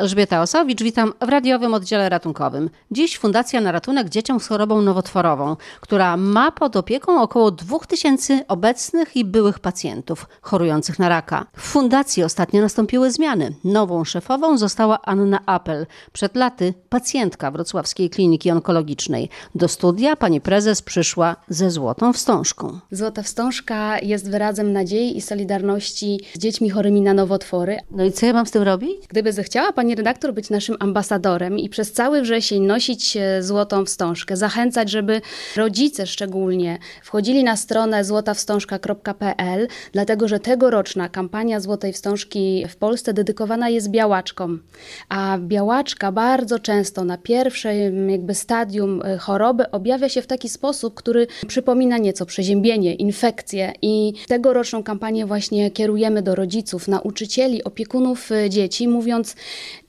Elżbieta Osowicz, witam w radiowym oddziale ratunkowym. Dziś Fundacja na ratunek dzieciom z chorobą nowotworową, która ma pod opieką około 2000 obecnych i byłych pacjentów chorujących na raka. W fundacji ostatnio nastąpiły zmiany. Nową szefową została Anna Apel, przed laty pacjentka Wrocławskiej Kliniki Onkologicznej. Do studia pani prezes przyszła ze złotą wstążką. Złota wstążka jest wyrazem nadziei i solidarności z dziećmi chorymi na nowotwory. No i co ja mam z tym robić? Gdyby zechciała pani redaktor być naszym ambasadorem i przez cały wrzesień nosić e, złotą wstążkę, zachęcać, żeby rodzice szczególnie wchodzili na stronę złotawstążka.pl, dlatego że tegoroczna kampania Złotej Wstążki w Polsce dedykowana jest białaczkom. A białaczka bardzo często na pierwszym jakby stadium e, choroby objawia się w taki sposób, który przypomina nieco przeziębienie, infekcję i tegoroczną kampanię właśnie kierujemy do rodziców, nauczycieli, opiekunów e, dzieci, mówiąc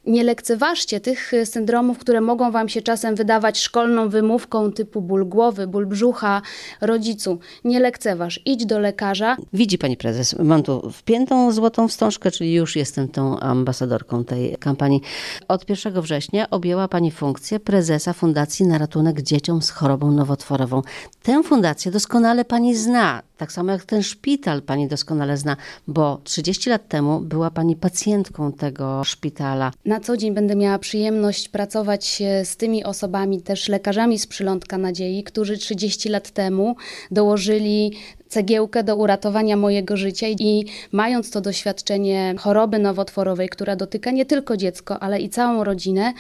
nie lekceważcie tych y, syndromów, które mogą Wam się czasem wydawać szkolną wymówką typu ból głowy, ból brzucha, rodzicu. Nie lekceważ, idź do lekarza. Widzi pani prezes, mam tu wpiętą złotą wstążkę, czyli już jestem tą ambasadorką tej kampanii. Od 1 września objęła pani funkcję prezesa Fundacji na ratunek dzieciom z chorobą nowotworową. Tę fundację doskonale pani zna, tak samo jak ten szpital pani doskonale zna, bo 30 lat temu była pani pacjentką tego szpitala. Na co dzień będę miała przyjemność pracować z tymi osobami, też lekarzami z przylądka nadziei, którzy 30 lat temu dołożyli cegiełkę do uratowania mojego życia i mając to doświadczenie choroby nowotworowej, która dotyka nie tylko dziecko, ale i całą rodzinę,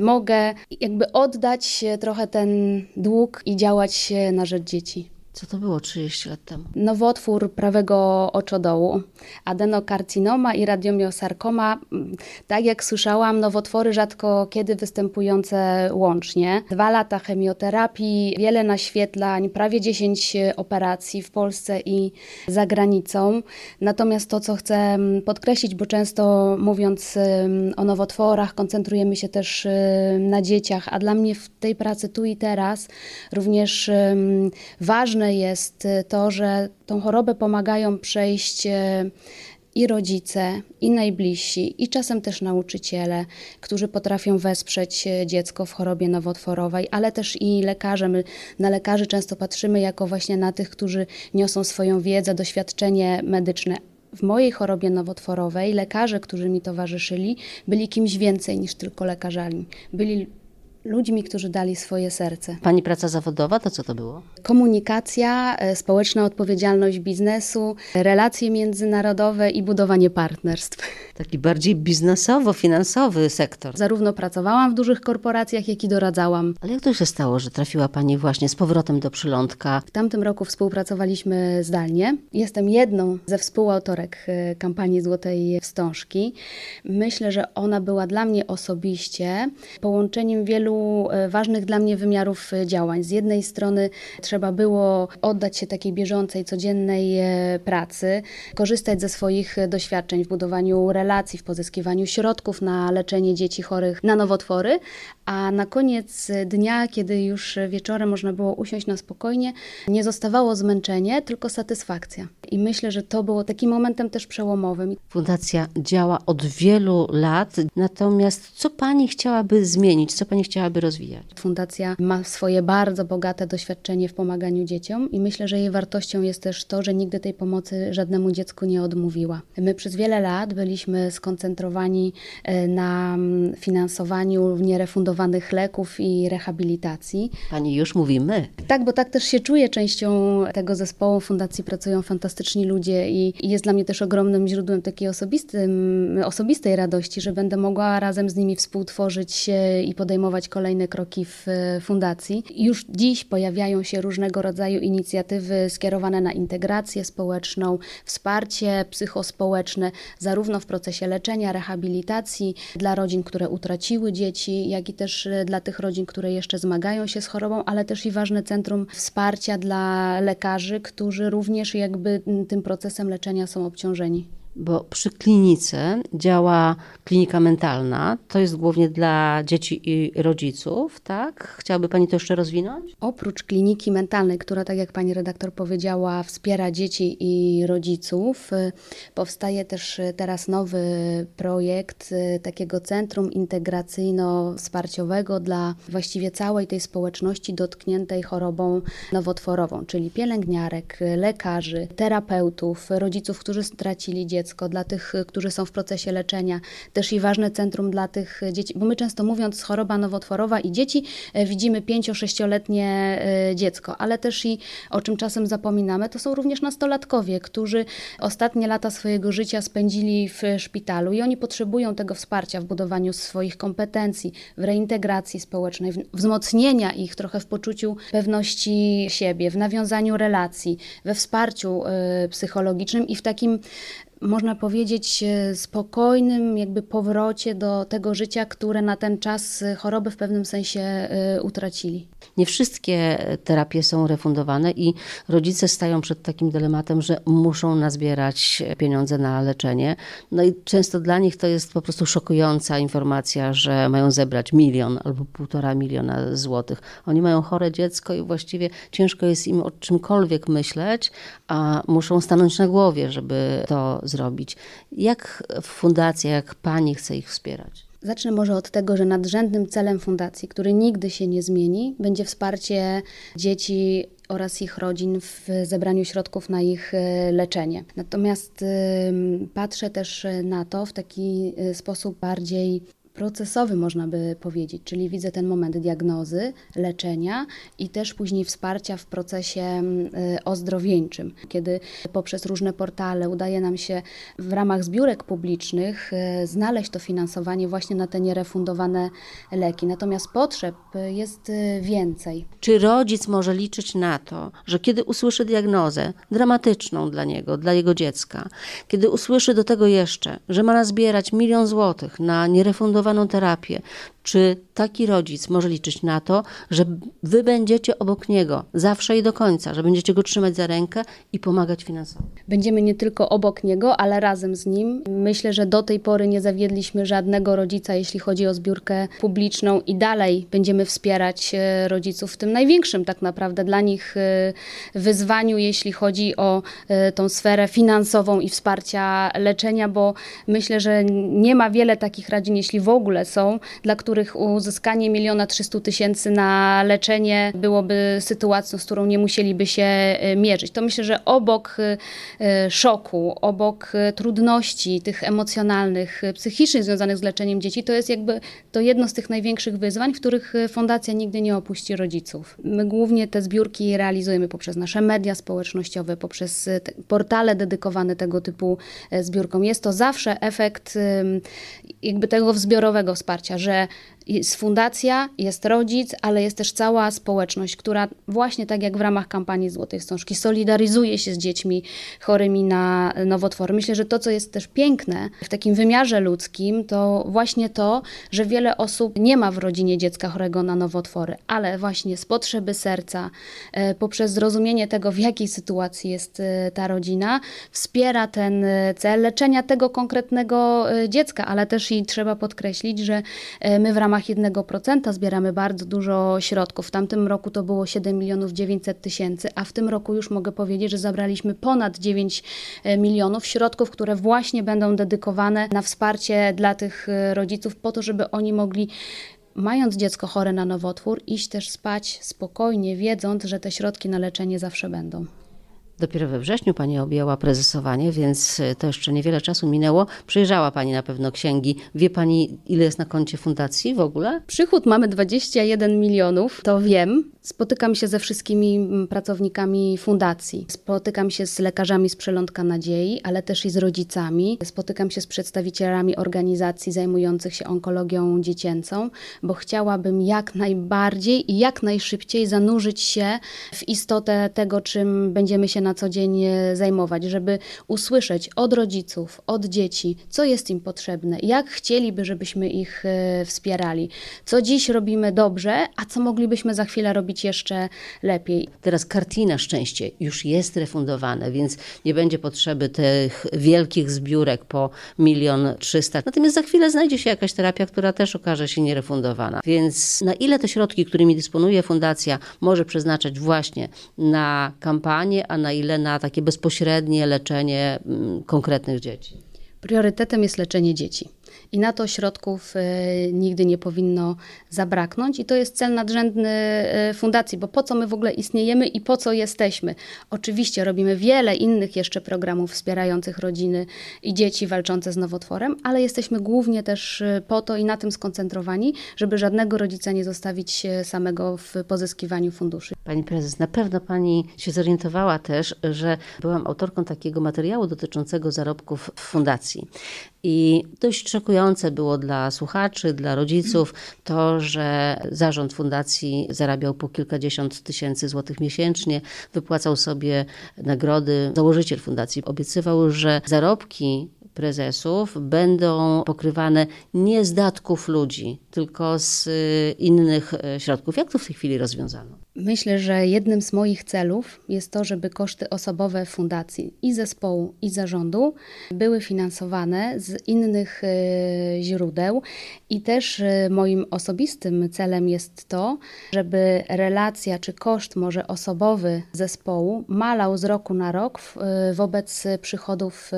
mogę jakby oddać trochę ten dług i działać na rzecz dzieci. Co to było 30 lat temu? Nowotwór prawego oczodołu, adenokarcinoma i radiomiosarkoma. Tak jak słyszałam, nowotwory rzadko kiedy występujące łącznie. Dwa lata chemioterapii, wiele naświetlań, prawie 10 operacji w Polsce i za granicą. Natomiast to, co chcę podkreślić, bo często mówiąc o nowotworach, koncentrujemy się też na dzieciach, a dla mnie w tej pracy tu i teraz również ważne ważne jest y, to, że tą chorobę pomagają przejść y, i rodzice, i najbliżsi, i czasem też nauczyciele, którzy potrafią wesprzeć y, dziecko w chorobie nowotworowej, ale też i lekarze. My na lekarzy często patrzymy jako właśnie na tych, którzy niosą swoją wiedzę, doświadczenie medyczne. W mojej chorobie nowotworowej lekarze, którzy mi towarzyszyli, byli kimś więcej niż tylko lekarzami. Byli ludźmi, którzy dali swoje serce. Pani praca zawodowa to co to było? Komunikacja, e, społeczna odpowiedzialność biznesu, relacje międzynarodowe i budowanie partnerstw. Taki bardziej biznesowo-finansowy sektor. Zarówno pracowałam w dużych korporacjach, jak i doradzałam. Ale jak to się stało, że trafiła Pani właśnie z powrotem do przylądka? W tamtym roku współpracowaliśmy zdalnie. Jestem jedną ze współautorek e, kampanii Złotej Wstążki. Myślę, że ona była dla mnie osobiście połączeniem wielu E, ważnych dla mnie wymiarów e, działań. Z jednej strony trzeba było oddać się takiej bieżącej, codziennej e, pracy, korzystać ze swoich doświadczeń w budowaniu relacji, w pozyskiwaniu środków na leczenie dzieci chorych na nowotwory, a na koniec dnia, kiedy już wieczorem można było usiąść na spokojnie, nie zostawało zmęczenie, tylko satysfakcja. I myślę, że to było takim momentem też przełomowym. Fundacja działa od wielu lat, natomiast co Pani chciałaby zmienić, co Pani chciałaby rozwijać? Fundacja ma swoje bardzo bogate doświadczenie w pomaganiu dzieciom i myślę, że jej wartością jest też to, że nigdy tej pomocy żadnemu dziecku nie odmówiła. My przez wiele lat byliśmy skoncentrowani e, na mm, finansowaniu nierefundowanych leków i rehabilitacji. Pani już mówi my. Tak, bo tak też się czuję częścią tego zespołu. Fundacji pracują fantastyczni ludzie i, i jest dla mnie też ogromnym źródłem takiej osobistym, osobistej radości, że będę mogła razem z nimi współtworzyć i podejmować kolejne kroki w fundacji. Już dziś pojawiają się różnego rodzaju inicjatywy skierowane na integrację społeczną, wsparcie psychospołeczne, zarówno w procesie leczenia, rehabilitacji dla rodzin, które utraciły dzieci, jak i też dla tych rodzin, które jeszcze zmagają się z chorobą, ale też i ważne centrum wsparcia dla lekarzy, którzy również jakby tym procesem leczenia są obciążeni. Bo przy klinice działa klinika mentalna. To jest głównie dla dzieci i rodziców, tak? Chciałaby Pani to jeszcze rozwinąć? Oprócz kliniki mentalnej, która, tak jak Pani redaktor powiedziała, wspiera dzieci i rodziców, y, powstaje też y, teraz nowy projekt y, takiego centrum integracyjno-wsparciowego dla właściwie całej tej społeczności dotkniętej chorobą nowotworową, czyli pielęgniarek, lekarzy, terapeutów, rodziców, którzy stracili dziecko dziecko, dla tych, którzy są w procesie leczenia, też i ważne centrum dla tych dzieci, bo my często mówiąc choroba nowotworowa i dzieci, e, widzimy 5-6-letnie e, dziecko, ale też i o czym czasem zapominamy, to są również nastolatkowie, którzy ostatnie lata swojego życia spędzili w szpitalu i oni potrzebują tego wsparcia w budowaniu swoich kompetencji, w reintegracji społecznej, wzmocnienia ich trochę w poczuciu pewności siebie, w nawiązaniu relacji, we wsparciu e, psychologicznym i w takim można powiedzieć, e, spokojnym jakby powrocie do tego życia, które na ten czas e, choroby w pewnym sensie e, utracili. Nie wszystkie terapie są refundowane i rodzice stają przed takim dylematem, że muszą nazbierać pieniądze na leczenie. No i często dla nich to jest po prostu szokująca informacja, że mają zebrać milion albo półtora miliona złotych. Oni mają chore dziecko i właściwie ciężko jest im o czymkolwiek myśleć, a muszą stanąć na głowie, żeby to zrobić. Jak fundacja, jak pani chce ich wspierać? Zacznę może od tego, że nadrzędnym celem fundacji, który nigdy się nie zmieni, będzie wsparcie dzieci oraz ich rodzin w zebraniu środków na ich e, leczenie. Natomiast patrzę też na to w taki e, sposób bardziej procesowy, można by powiedzieć, czyli widzę ten moment diagnozy, leczenia i też później wsparcia w procesie mm, y, ozdrowieńczym, kiedy poprzez różne portale udaje nam się w ramach zbiórek publicznych y, znaleźć to finansowanie właśnie na te nierefundowane leki. Natomiast potrzeb jest y, więcej. Czy rodzic może liczyć na to, że kiedy usłyszy diagnozę dramatyczną dla niego, dla jego dziecka, kiedy usłyszy do tego jeszcze, że ma nazbierać milion złotych na nierefundowane terapię. Czy taki rodzic może liczyć na to, że wy będziecie obok niego zawsze i do końca, że będziecie go trzymać za rękę i pomagać finansowo? Będziemy nie tylko obok niego, ale razem z nim. Myślę, że do tej pory nie zawiedliśmy żadnego rodzica, jeśli chodzi o zbiórkę publiczną i dalej będziemy wspierać e, rodziców w tym największym tak naprawdę dla nich e, wyzwaniu, jeśli chodzi o e, tą sferę finansową i wsparcia leczenia, bo myślę, że nie ma wiele takich rodzin, jeśli w ogóle są, dla których uzyskanie miliona trzystu tysięcy na leczenie byłoby sytuacją, z którą nie musieliby się e, mierzyć. To myślę, że obok e, e, szoku, obok trudności tych emocjonalnych, psychicznych związanych z leczeniem dzieci, to jest jakby to jedno z tych największych wyzwań, w których fundacja nigdy nie opuści rodziców. My głównie te zbiórki realizujemy poprzez nasze media społecznościowe, poprzez portale dedykowane tego typu zbiórkom. Jest to zawsze efekt jakby tego wsparcia, że jest fundacja, jest rodzic, ale jest też cała społeczność, która właśnie tak jak w ramach kampanii Złotej Wstążki solidaryzuje się z dziećmi chorymi na nowotwory. Myślę, że to, co jest też piękne w takim wymiarze ludzkim, to właśnie to, że wiele osób nie ma w rodzinie dziecka chorego na nowotwory, ale właśnie z potrzeby serca, e, poprzez zrozumienie tego, w jakiej sytuacji jest e, ta rodzina, wspiera ten e, cel leczenia tego konkretnego dziecka, ale też i trzeba podkreślić, że my w ramach ramach 1% zbieramy bardzo dużo środków. W tamtym roku to było 7 milionów 900 tysięcy, a w tym roku już mogę powiedzieć, że zabraliśmy ponad 9 e, milionów środków, które właśnie będą dedykowane na wsparcie dla tych e, rodziców po to, żeby oni mogli mając dziecko chore na nowotwór, iść też spać spokojnie, wiedząc, że te środki na leczenie zawsze będą. Dopiero we wrześniu Pani objęła prezesowanie, więc e, to jeszcze niewiele czasu minęło. Przejrzała Pani na pewno księgi. Wie Pani, ile jest na koncie fundacji w ogóle? Przychód mamy 21 milionów, to wiem. Spotykam się ze wszystkimi mm, pracownikami fundacji. Spotykam się z lekarzami z Przelądka Nadziei, ale też i z rodzicami. Spotykam się z przedstawicielami organizacji zajmujących się onkologią dziecięcą, bo chciałabym jak najbardziej i jak najszybciej zanurzyć się w istotę tego, czym będziemy się na co dzień e, zajmować, żeby usłyszeć od rodziców, od dzieci, co jest im potrzebne, jak chcieliby, żebyśmy ich e, wspierali, co dziś robimy dobrze, a co moglibyśmy za chwilę robić zrobić jeszcze lepiej. Teraz karty na szczęście już jest refundowane, więc nie będzie potrzeby tych wielkich zbiórek po milion trzysta. Natomiast za chwilę znajdzie się jakaś terapia, która też okaże się nierefundowana. Więc na ile te środki, którymi dysponuje fundacja, może przeznaczać właśnie na kampanię, a na ile na takie bezpośrednie leczenie mm, konkretnych dzieci? Priorytetem jest leczenie dzieci i na to środków e, nigdy nie powinno zabraknąć. I to jest cel nadrzędny e, fundacji, bo po co my w ogóle istniejemy i po co jesteśmy? Oczywiście robimy wiele innych jeszcze programów wspierających rodziny i dzieci walczące z nowotworem, ale jesteśmy głównie też e, po to i na tym skoncentrowani, żeby żadnego rodzica nie zostawić samego w pozyskiwaniu funduszy. Pani prezes, na pewno pani się zorientowała też, że byłam autorką takiego materiału dotyczącego zarobków w fundacji. I dość szokujące było dla słuchaczy, dla rodziców to, że zarząd fundacji zarabiał po kilkadziesiąt tysięcy złotych miesięcznie, wypłacał sobie nagrody. Założyciel fundacji obiecywał, że zarobki prezesów będą pokrywane nie z datków ludzi, tylko z y, innych y, środków. Jak to w tej chwili rozwiązano? Myślę, że jednym z moich celów jest to, żeby koszty osobowe fundacji i zespołu, i zarządu były finansowane z innych y, źródeł. I też moim osobistym celem jest to, żeby relacja czy koszt może osobowy zespołu malał z roku na rok wobec przychodów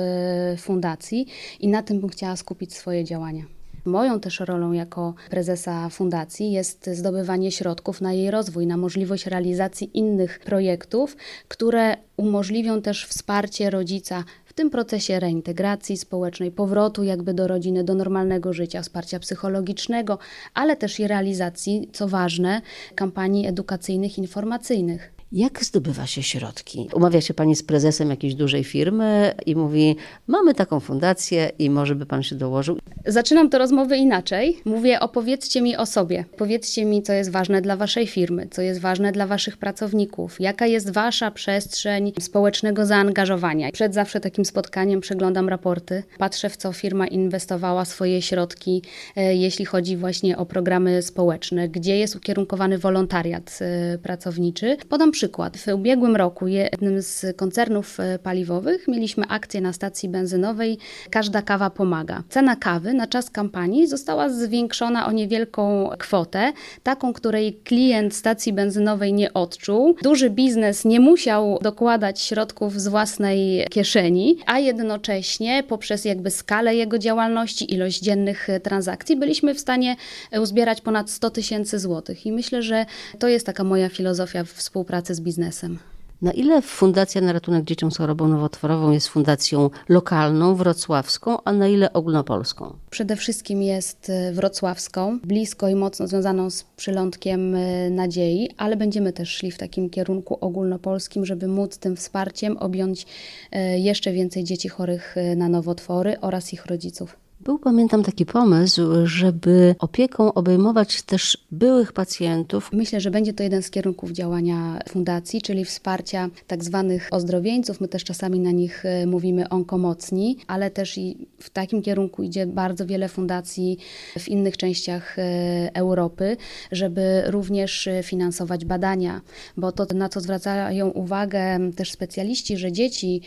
fundacji i na tym bym chciała skupić swoje działania. Moją też rolą jako prezesa fundacji jest zdobywanie środków na jej rozwój, na możliwość realizacji innych projektów, które umożliwią też wsparcie rodzica w tym procesie reintegracji społecznej, powrotu jakby do rodziny, do normalnego życia, wsparcia psychologicznego, ale też i realizacji, co ważne, kampanii edukacyjnych, informacyjnych. Jak zdobywa się środki? Umawia się pani z prezesem jakiejś dużej firmy i mówi: Mamy taką fundację i może by pan się dołożył. Zaczynam to rozmowy inaczej. Mówię: Opowiedzcie mi o sobie. Powiedzcie mi, co jest ważne dla waszej firmy, co jest ważne dla waszych pracowników, jaka jest wasza przestrzeń społecznego zaangażowania. Przed zawsze takim spotkaniem przeglądam raporty, patrzę, w co firma inwestowała swoje środki, e, jeśli chodzi właśnie o programy społeczne, gdzie jest ukierunkowany wolontariat e, pracowniczy. Podam przykład. W ubiegłym roku jednym z koncernów e, paliwowych mieliśmy akcję na stacji benzynowej Każda kawa pomaga. Cena kawy na czas kampanii została zwiększona o niewielką kwotę, taką, której klient stacji benzynowej nie odczuł. Duży biznes nie musiał dokładać środków z własnej kieszeni, a jednocześnie poprzez jakby skalę jego działalności, ilość dziennych transakcji byliśmy w stanie uzbierać ponad 100 tysięcy złotych. I myślę, że to jest taka moja filozofia współpracy z biznesem. Na ile Fundacja na Ratunek Dzieciom z Chorobą Nowotworową jest fundacją lokalną, wrocławską, a na ile ogólnopolską? Przede wszystkim jest e, wrocławską, blisko i mocno związaną z przylądkiem e, nadziei, ale będziemy też szli w takim kierunku ogólnopolskim, żeby móc tym wsparciem objąć e, jeszcze więcej dzieci chorych na nowotwory oraz ich rodziców. Był, pamiętam, taki pomysł, żeby opieką obejmować też byłych pacjentów. Myślę, że będzie to jeden z kierunków działania fundacji, czyli wsparcia tak zwanych ozdrowieńców. My też czasami na nich e, mówimy onkomocni, ale też i w takim kierunku idzie bardzo wiele fundacji w innych częściach e, Europy, żeby również e, finansować badania, bo to, na co zwracają uwagę też specjaliści, że dzieci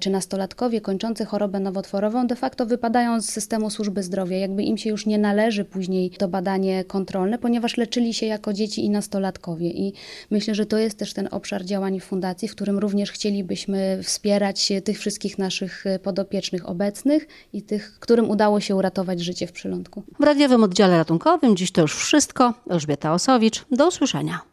czy nastolatkowie kończący chorobę nowotworową de facto wypadają z systemu systemu służby zdrowia, jakby im się już nie należy później to badanie kontrolne, ponieważ leczyli się jako dzieci i nastolatkowie. I myślę, że to jest też ten obszar działań fundacji, w którym również chcielibyśmy wspierać tych wszystkich naszych podopiecznych obecnych i tych, którym udało się uratować życie w przylądku. W radiowym oddziale ratunkowym dziś to już wszystko. Elżbieta Osowicz. Do usłyszenia.